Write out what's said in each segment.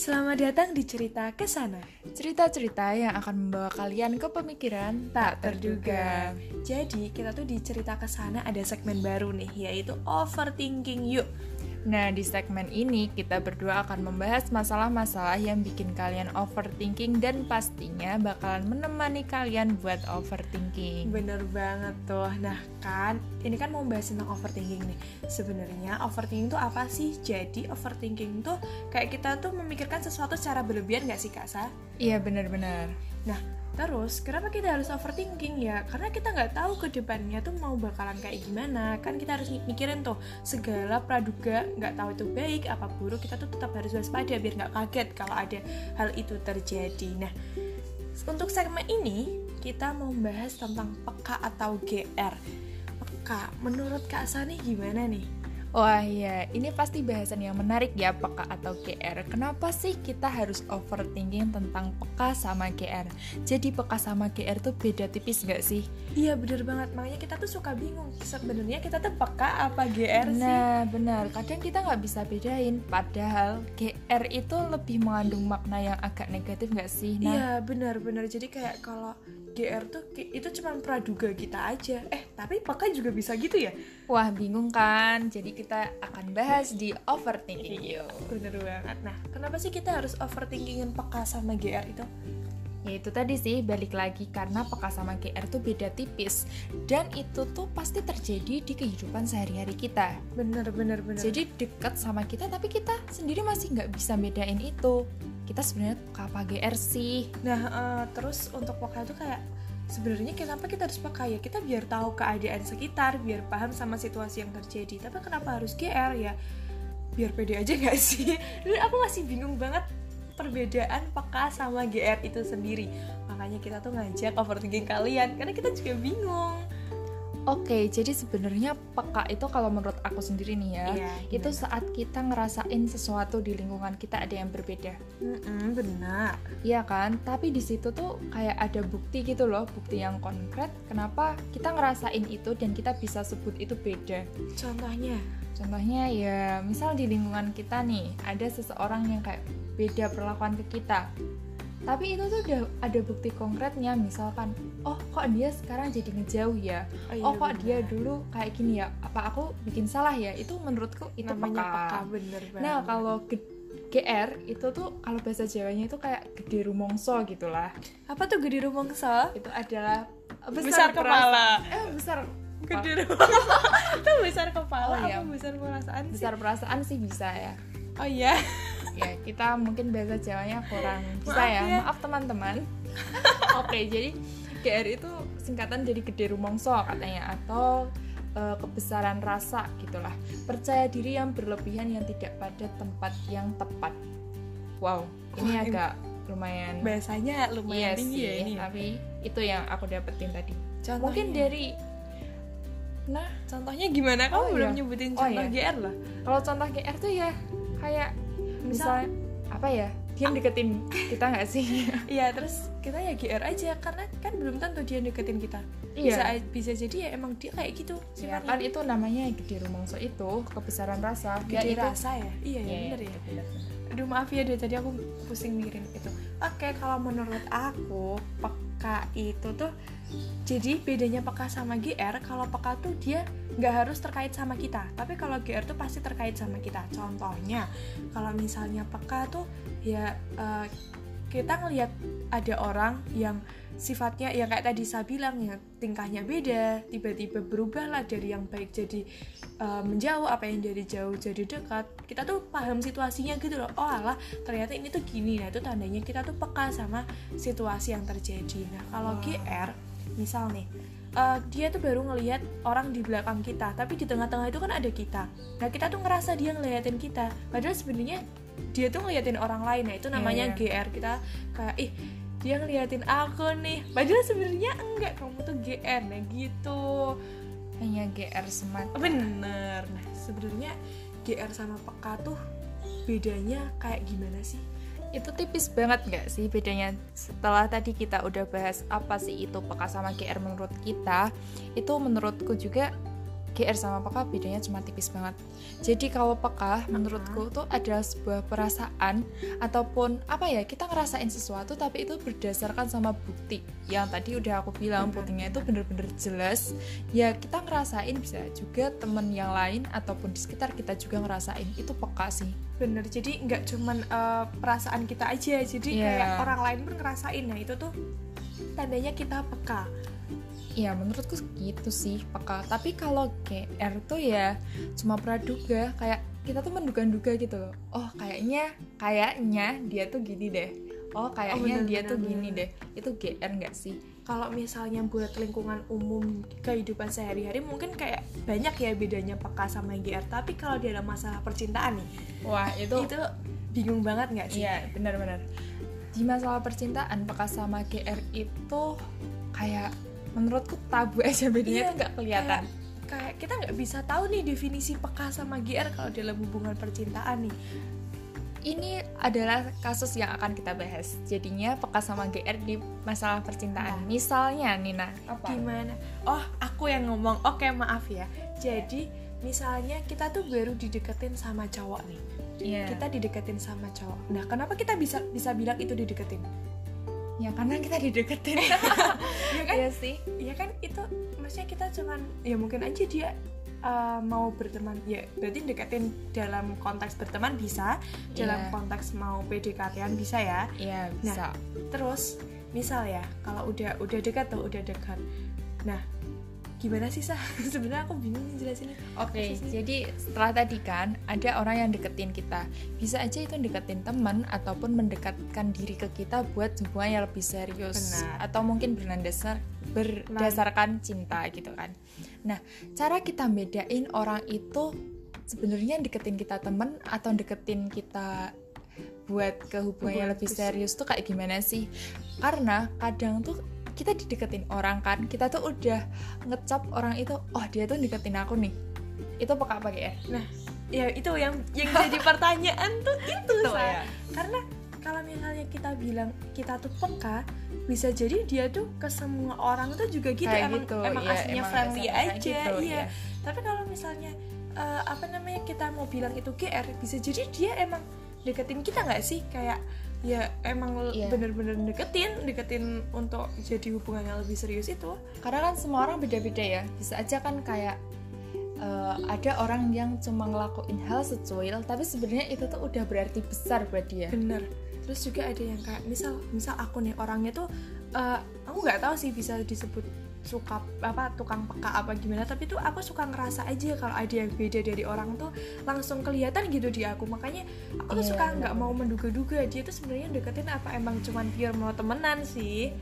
Selamat datang di Cerita Ke sana. Cerita-cerita yang akan membawa kalian ke pemikiran tak terduga. Jadi kita tuh di Cerita Ke sana ada segmen baru nih Yaitu Overthinking Yuk Nah, di segmen ini kita berdua akan membahas masalah-masalah yang bikin kalian overthinking dan pastinya bakalan menemani kalian buat overthinking. Bener banget tuh. Nah kan, ini kan mau bahas tentang overthinking nih. Sebenarnya overthinking itu apa sih? Jadi overthinking tuh kayak kita tuh memikirkan sesuatu secara berlebihan gak sih Kak Sa? Iya bener-bener. Nah, Terus, kenapa kita harus overthinking ya? Karena kita nggak tahu ke depannya tuh mau bakalan kayak gimana. Kan kita harus mikirin tuh segala praduga, nggak tahu itu baik apa buruk, kita tuh tetap harus waspada biar nggak kaget kalau ada hal itu terjadi. Nah, untuk segmen ini kita mau membahas tentang peka atau GR. Peka, menurut Kak Sani gimana nih? Wah iya, ini pasti bahasan yang menarik ya peka atau GR. Kenapa sih kita harus overthinking tentang peka sama GR? Jadi peka sama GR tuh beda tipis gak sih? Iya bener banget, makanya kita tuh suka bingung sebenarnya kita tuh peka apa GR sih? Nah benar, kadang kita nggak bisa bedain. Padahal GR itu lebih mengandung makna yang agak negatif gak sih? Nah, iya benar-benar. Jadi kayak kalau GR tuh itu cuma praduga kita aja. Eh, tapi peka juga bisa gitu ya? Wah, bingung kan? Jadi kita akan bahas di overthinking. Iya, bener banget. Nah, kenapa sih kita harus overthinkingin peka sama GR itu? Ya itu tadi sih, balik lagi karena peka sama GR tuh beda tipis Dan itu tuh pasti terjadi di kehidupan sehari-hari kita Bener, bener, bener Jadi deket sama kita tapi kita sendiri masih nggak bisa bedain itu kita sebenarnya apa GR sih. Nah uh, terus untuk peka itu kayak sebenarnya kenapa kita harus pakai ya? Kita biar tahu keadaan sekitar biar paham sama situasi yang terjadi. Tapi kenapa harus GR ya? Biar pede aja gak sih? Dan aku masih bingung banget perbedaan peka sama GR itu sendiri. Makanya kita tuh ngajak overthinking kalian karena kita juga bingung Oke, jadi sebenarnya peka itu kalau menurut aku sendiri nih ya, iya, itu saat kita ngerasain sesuatu di lingkungan kita ada yang berbeda. Mm-mm, benar. Iya kan? Tapi di situ tuh kayak ada bukti gitu loh, bukti yang konkret. Kenapa kita ngerasain itu dan kita bisa sebut itu beda? Contohnya? Contohnya ya, misal di lingkungan kita nih ada seseorang yang kayak beda perlakuan ke kita tapi itu tuh udah ada bukti konkretnya misalkan oh kok dia sekarang jadi ngejauh ya? Oh, iya, oh kok bener. dia dulu kayak gini ya? Apa aku bikin salah ya? Itu menurutku itu namanya peka, peka bener banget. nah kalau GR itu tuh kalau bahasa Jawanya itu kayak gede rumongso gitulah. Apa tuh gede rumongso? Itu adalah besar, besar kepala. eh besar gede rumongso. Itu besar kepala oh, iya. apa besar perasaan sih? besar perasaan sih bisa ya. Oh iya ya kita mungkin bahasa Jawanya kurang bisa ya. ya. Maaf teman-teman. Oke jadi GR itu singkatan dari gede rumongso katanya atau uh, kebesaran rasa gitulah. Percaya diri yang berlebihan yang tidak pada tempat yang tepat. Wow ini Wah, agak lumayan bahasanya lumayan iya tinggi ya sih, ya. ini tapi itu yang aku dapetin tadi. Contohnya. mungkin dari nah? Contohnya gimana? Kamu oh, belum iya. nyebutin oh, contoh oh, iya. GR lah. Kalau contoh GR tuh ya kayak misalnya apa ya? Dia deketin kita nggak sih? Iya terus kita ya GR aja karena kan belum tentu dia deketin kita. Iya. bisa bisa jadi ya emang dia kayak gitu ya, kan itu namanya gede rumongso itu kebesaran rasa gede ya, rasa. ya? Iya ya, ya bener ya. bener, aduh maaf ya deh tadi aku pusing mikirin itu. Oke kalau menurut aku peka itu tuh jadi bedanya peka sama GR kalau peka tuh dia nggak harus terkait sama kita. Tapi kalau GR tuh pasti terkait sama kita. Contohnya kalau misalnya peka tuh ya uh, kita ngelihat ada orang yang sifatnya ya kayak tadi saya bilang ya tingkahnya beda tiba-tiba berubah lah dari yang baik jadi uh, menjauh apa yang jadi jauh jadi dekat. Kita tuh paham situasinya gitu loh. Oh alah ternyata ini tuh gini. Nah itu tandanya kita tuh peka sama situasi yang terjadi. Nah kalau wow. GR misal nih uh, dia tuh baru ngelihat orang di belakang kita tapi di tengah-tengah itu kan ada kita. Nah kita tuh ngerasa dia ngeliatin kita. Padahal sebenarnya dia tuh ngeliatin orang lain. Nah itu iya, namanya yeah, yeah. GR kita. Kayak ih dia ngeliatin aku nih. Padahal sebenarnya enggak kamu tuh GR nah gitu. Hanya GR semata. Bener. Nah sebenarnya GR sama peka tuh bedanya kayak gimana sih? Itu tipis banget nggak sih bedanya? Setelah tadi kita udah bahas apa sih itu peka sama GR menurut kita itu menurutku juga GR sama peka bedanya cuma tipis banget. Jadi kalau peka menurutku tuh adalah sebuah perasaan ataupun apa ya kita ngerasain sesuatu tapi itu berdasarkan sama bukti. Yang tadi udah aku bilang buktinya itu bener-bener jelas. Ya kita ngerasain bisa juga temen yang lain ataupun di sekitar kita juga ngerasain itu peka sih. bener jadi nggak cuman eh, perasaan kita aja jadi Iya. kayak orang lain pun ngerasain nah itu tuh tandanya kita peka Ya menurutku gitu sih peka. Tapi kalau GR tuh ya cuma praduga kayak kita tuh menduga-duga gitu loh. Oh kayaknya kayaknya dia tuh gini deh. Oh kayaknya bener, dia bener, tuh gini deh. Itu GR nggak sih? kalau misalnya buat lingkungan umum kehidupan sehari-hari mungkin kayak banyak ya bedanya peka sama GR tapi kalau dalam masalah percintaan nih Wah itu itu bingung banget nggak sih iya benar-benar. Di masalah percintaan peka sama GR itu kayak menurutku tabu aja bedanya Iya, tuh nggak kelihatan. kayak, kayak kita nggak bisa tahu nih definisi peka sama GR kalau dalam hubungan percintaan nih Ini adalah kasus yang akan kita bahas. Jadinya peka sama GR di masalah percintaan. Misalnya Nina, apa? gimana oh aku yang ngomong oke maaf ya jadi misalnya kita tuh baru dideketin sama cowok nih Iya. kita dideketin sama cowok nah kenapa kita bisa bisa bilang itu dideketin Ya karena kita dideketin. ya kan Iya sih. ya kan itu maksudnya kita cuman ya mungkin aja dia uh, mau berteman ya berarti deketin dalam konteks berteman bisa dalam Iya. konteks mau PDKT-an bisa ya Iya Nah, bisa. terus misal ya kalau udah udah dekat tuh udah dekat nah gimana sih sah sebenarnya aku bingung nih jelasinnya Oke, Kasusnya. jadi setelah tadi kan ada orang yang deketin kita. Bisa aja itu deketin teman ataupun mendekatkan diri ke kita buat hubungan yang lebih serius Benar. atau mungkin berdasar berdasarkan cinta gitu kan. Nah, cara kita bedain orang itu sebenarnya deketin kita teman atau deketin kita buat ke hubungan yang lebih serius tuh kayak gimana sih? Karena kadang tuh kita dideketin orang kan, kita tuh udah ngecap orang itu, oh dia tuh deketin aku nih. Itu peka apa ya? ya itu yang yang jadi pertanyaan tuh itu Tuh, Sah. ya. karena kalau misalnya kita bilang kita tuh peka bisa jadi dia tuh ke semua orang tuh juga gitu Kayak emang gitu, emang iya, aslinya emang friendly aja gitu, iya iya. tapi kalau misalnya eh, apa namanya kita mau bilang itu GR bisa jadi dia emang deketin kita nggak sih kayak ya emang Iya. bener-bener deketin deketin untuk jadi hubungan yang lebih serius itu Karena kan semua orang beda-beda ya. Bisa aja kan kayak eh, ada orang yang cuma ngelakuin hal secuil, tapi sebenarnya itu tuh udah berarti besar buat dia. bener terus juga ada yang kayak misal misal aku nih orangnya tuh eh, aku nggak tahu sih bisa disebut suka apa tukang peka apa gimana tapi tuh aku suka ngerasa aja kalau ada yang beda dari orang tuh langsung kelihatan gitu di aku. Makanya aku tuh Iya, suka benar, nggak mau menduga-duga. Dia tuh sebenarnya deketin apa emang cuman pure mau temenan sih.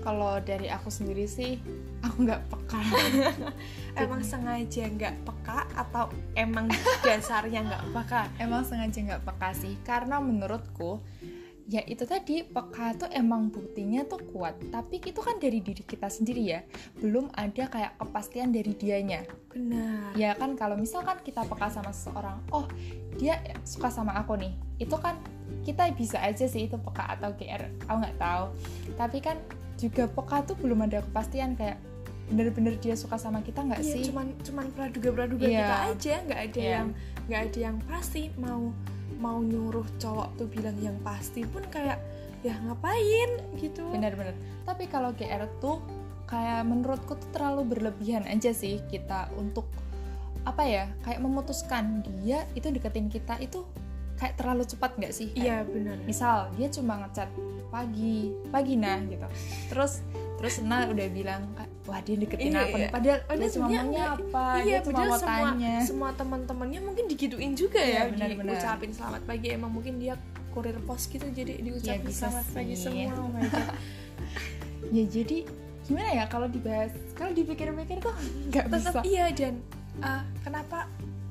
Kalau dari aku sendiri sih, aku nggak peka. emang sengaja nggak peka atau emang dasarnya nggak peka? Emang sengaja nggak peka sih, karena menurutku ya itu tadi peka tuh emang buktinya tuh kuat. Tapi itu kan dari diri kita sendiri ya. Belum ada kayak kepastian dari dianya. Benar. Ya kan kalau misalkan kita peka sama seseorang oh dia suka sama aku nih. Itu kan kita bisa aja sih itu peka atau GR aku nggak tahu. Tapi kan juga peka tuh belum ada kepastian kayak bener-bener dia suka sama kita nggak Iya, sih? cuman cuman praduga-praduga Iya. kita aja, nggak ada Iya. yang nggak ada yang pasti mau mau nyuruh cowok tuh bilang yang pasti pun kayak ya ngapain gitu. bener-bener tapi kalau GR tuh kayak menurutku tuh terlalu berlebihan aja sih kita untuk apa ya kayak memutuskan dia itu deketin kita itu kayak terlalu cepat nggak sih Iya benar. misal dia cuma ngechat pagi pagi nah gitu terus terus Nah udah bilang wah dia deketin Iya, aku iya. padahal Padahal dia cuma maunya enggak. apa Iya, dia cuma mau semua tanya semua teman-temannya mungkin digituin juga Iya, ya, benar-benar. diucapin selamat pagi. Emang mungkin dia kurir pos gitu jadi diucapin Ya, selamat pagi sih. semua. Oh my God. ya jadi gimana ya kalau dibahas kalau dipikir-pikir tuh nggak bisa iya dan uh, kenapa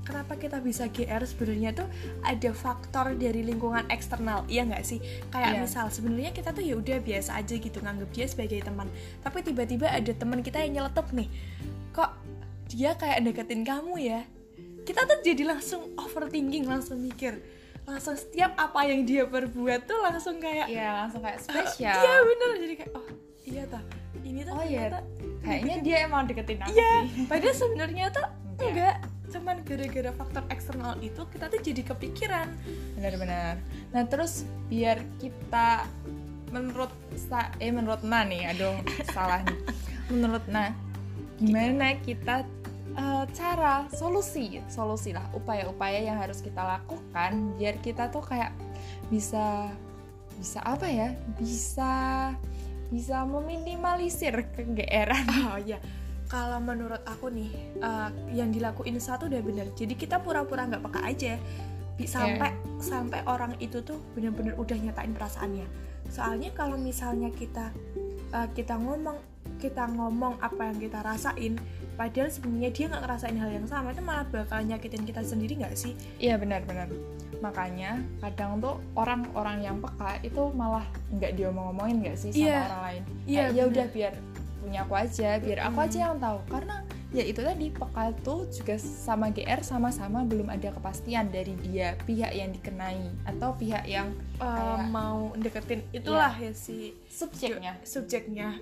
kenapa kita bisa GR sebenarnya tuh ada faktor dari lingkungan eksternal iya nggak sih? Kayak Iya. misal sebenarnya kita tuh ya udah biasa aja gitu nganggep dia sebagai teman. Tapi tiba-tiba ada teman kita yang nyeletuk nih kok dia kayak deketin kamu ya? Kita tuh jadi langsung overthinking langsung mikir. Langsung setiap apa yang dia perbuat tuh langsung kayak ya langsung kayak spesial. iya bener. Jadi kayak oh iya tah ini tuh Oh, iya. kayaknya dia emang deketin aku Iya, sih. padahal sebenarnya tuh Enggak. enggak cuman gara-gara faktor eksternal itu kita tuh jadi kepikiran. Benar-benar. Nah terus biar kita menurut sa eh menurut Nah nih aduh salah nih. Menurut Nah gimana kita eh, cara solusi solusi lah upaya-upaya yang harus kita lakukan biar kita tuh kayak bisa bisa apa ya bisa bisa meminimalisir kegeeran. Oh iya kalau menurut aku nih eh, yang dilakuin satu udah bener jadi kita pura-pura nggak peka aja sampai sampai orang itu tuh bener-bener udah nyatain perasaannya soalnya kalau misalnya kita eh, kita ngomong kita ngomong apa yang kita rasain padahal sebenarnya dia nggak ngerasain hal yang sama itu malah bakal nyakitin kita sendiri nggak sih Iya benar-benar. Makanya kadang tuh orang-orang yang peka itu malah nggak diomong-omongin nggak sih sama Iya. orang lain. Iya, Kayak, ya udah biar punya aku aja, biar aku aja yang tahu. Karena ya itu tadi peka tuh juga sama GR sama-sama belum ada kepastian dari dia pihak yang dikenai atau pihak yang Eh, Kayak- mau deketin. Itulah ya si subjeknya. subjeknya.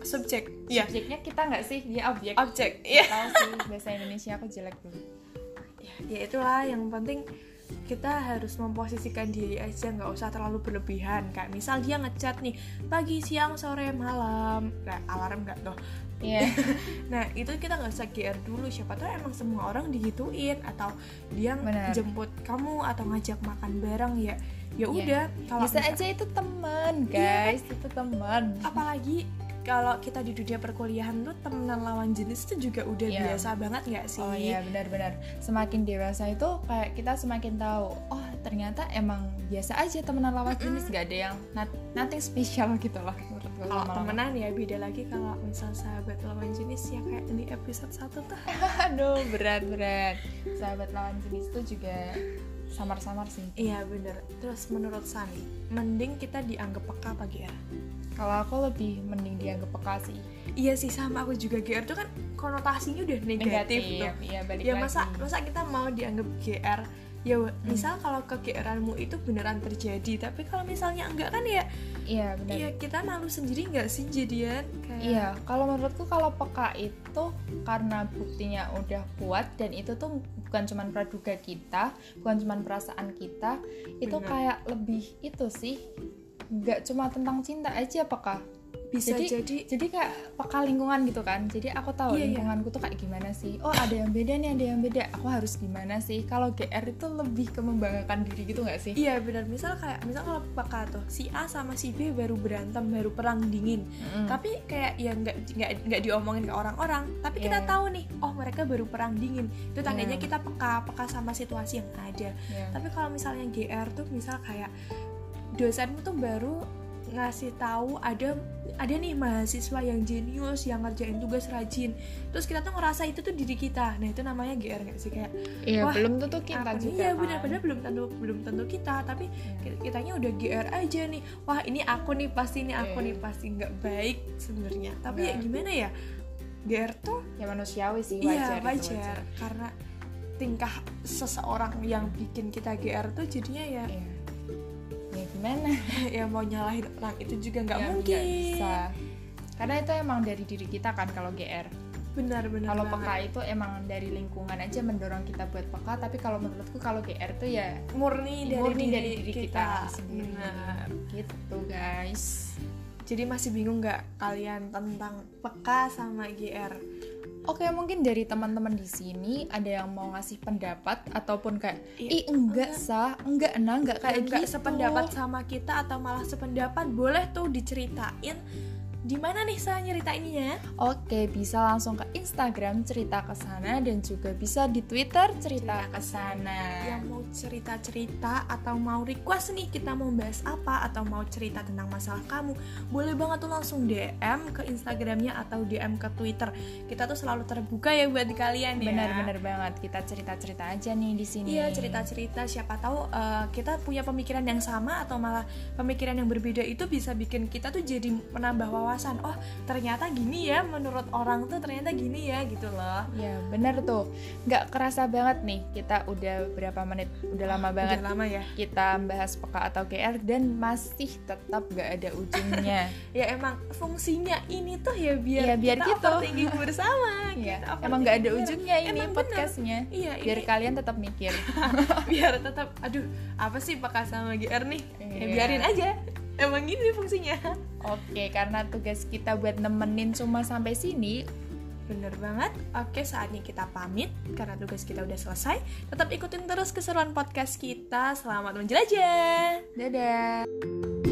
Subjek. Ya Subjeknya kita nggak sih? Dia objek. objek. Ya Tahu sih bahasa Indonesia aku jelek dulu. ya itulah yang penting kita harus memposisikan diri aja nggak usah terlalu berlebihan kayak misal dia ngechat nih pagi siang sore malam nah, alarm nggak tuh Iya. nah itu kita nggak usah GR dulu siapa tahu emang semua orang digituin atau dia Benar. jemput kamu atau ngajak makan bareng ya ya Iya. udah kalau Bisa misal- aja itu teman, Iya. guys. Itu teman. apalagi kalau kita di dunia perkuliahan tuh temenan lawan jenis itu juga udah Iya. biasa banget nggak sih Oh iya benar-benar. Semakin dewasa itu kayak kita semakin tahu. Oh ternyata emang biasa aja temenan lawan jenis gak ada yang not- nothing special gitu gue. kalau temenan ya beda lagi kalau misal sahabat lawan jenis ya kayak di episode 1 tuh Aduh berat-berat. Sahabat lawan jenis itu juga samar-samar sih. iya bener terus menurut Sani mending kita dianggap peka apa GR Kalau aku lebih mending dianggap peka sih. iya sih sama aku juga GR tuh kan konotasinya udah negatif, tuh Iya balik ya lagi. masa masa kita mau dianggap GR ya misal kalau ke GR-mu itu beneran terjadi tapi kalau misalnya enggak kan ya Iya benar. ya kita malu sendiri nggak sih jadian kayak Iya, kalau menurutku kalau peka itu karena buktinya udah kuat dan itu tuh bukan cuman praduga kita, bukan cuman perasaan kita, itu Benar. kayak lebih itu sih nggak cuma tentang cinta aja peka. Bisa Jadi- jadi Jadi kayak peka lingkungan gitu kan. Jadi aku tahu Iya, iya. lingkunganku tuh kayak gimana sih. Oh ada yang beda nih, ada yang beda. Aku harus gimana sih? Kalau GR itu lebih ke membanggakan diri gitu nggak sih? Iya benar, misal kayak misal kalau peka tuh si A sama si B baru berantem, baru perang dingin, Mm-mm. tapi kayak ya nggak nggak nggak diomongin ke orang-orang, tapi kita Iya. tahu nih, oh mereka baru perang dingin, itu tandanya Iya. kita peka peka sama situasi yang ada. Iya. Tapi kalau misalnya GR tuh misal kayak dosenmu tuh baru ngasih tahu ada ada nih mahasiswa yang jenius yang ngerjain tugas rajin terus kita tuh ngerasa itu tuh diri kita nah itu namanya GR nggak sih kayak Iya, Wah, belum tentu kita apa juga. Iya kan. benar padahal belum tentu belum tentu kita tapi Iya. kita- kitanya udah GR aja nih wah ini aku nih pasti ini aku Iya. nih pasti nggak baik sebenarnya tapi ya Nggak. gimana ya GR tuh Ya manusiawi sih, iya wajar. wajar karena tingkah seseorang yang bikin kita GR tuh jadinya ya Iya. Gimana? ya mau nyalahin orang itu juga nggak Ya, mungkin bisa. Karena itu emang dari diri kita kan kalau GR. benar-benar Kalau peka itu emang dari lingkungan aja mendorong kita buat peka, tapi kalau menurutku kalau GR tuh ya murni dari murni diri dari diri kita, sendiri. Benar. Gitu guys. jadi masih bingung nggak kalian tentang peka sama GR Oke, mungkin dari teman-teman di sini ada yang mau ngasih pendapat ataupun kayak Iya, ih enggak sah, enggak nah, enggak kayak nggak gitu. sependapat sama kita atau malah sependapat boleh tuh diceritain di mana nih saya nyeritainnya Oke, bisa langsung ke Instagram cerita ke sana dan juga bisa di Twitter cerita ke sana. yang mau cerita-cerita atau mau request nih kita mau bahas apa atau mau cerita tentang masalah kamu boleh banget tuh langsung DM ke Instagramnya atau DM ke Twitter. Kita tuh selalu terbuka ya buat kalian ya. Benar-benar banget. Kita cerita-cerita aja nih di sini. Iya cerita-cerita. Siapa tahu eh, kita punya pemikiran yang sama atau malah pemikiran yang berbeda itu bisa bikin kita tuh jadi menambah wawasan wawasan oh ternyata gini ya menurut orang tuh ternyata gini ya gitu loh. Ya bener tuh. Nggak kerasa banget nih kita udah berapa menit? Udah lama banget udah lama ya. kita bahas peka atau GR dan masih tetap gak ada ujungnya. Ya emang fungsinya ini tuh ya biar ya biar kita gitu. overthinking bersama ya kita emang gak ada ujungnya ini Emang podcastnya. Iya biar ini kalian tetap mikir. Biar tetap aduh apa sih peka sama GR nih? Ya Iya. biarin aja emang gini fungsinya oke karena tugas kita buat nemenin semua sampai sini Bener banget. Oke, saatnya kita pamit karena tugas kita udah selesai. Tetap ikutin terus keseruan podcast kita. Selamat menjelajah. dadah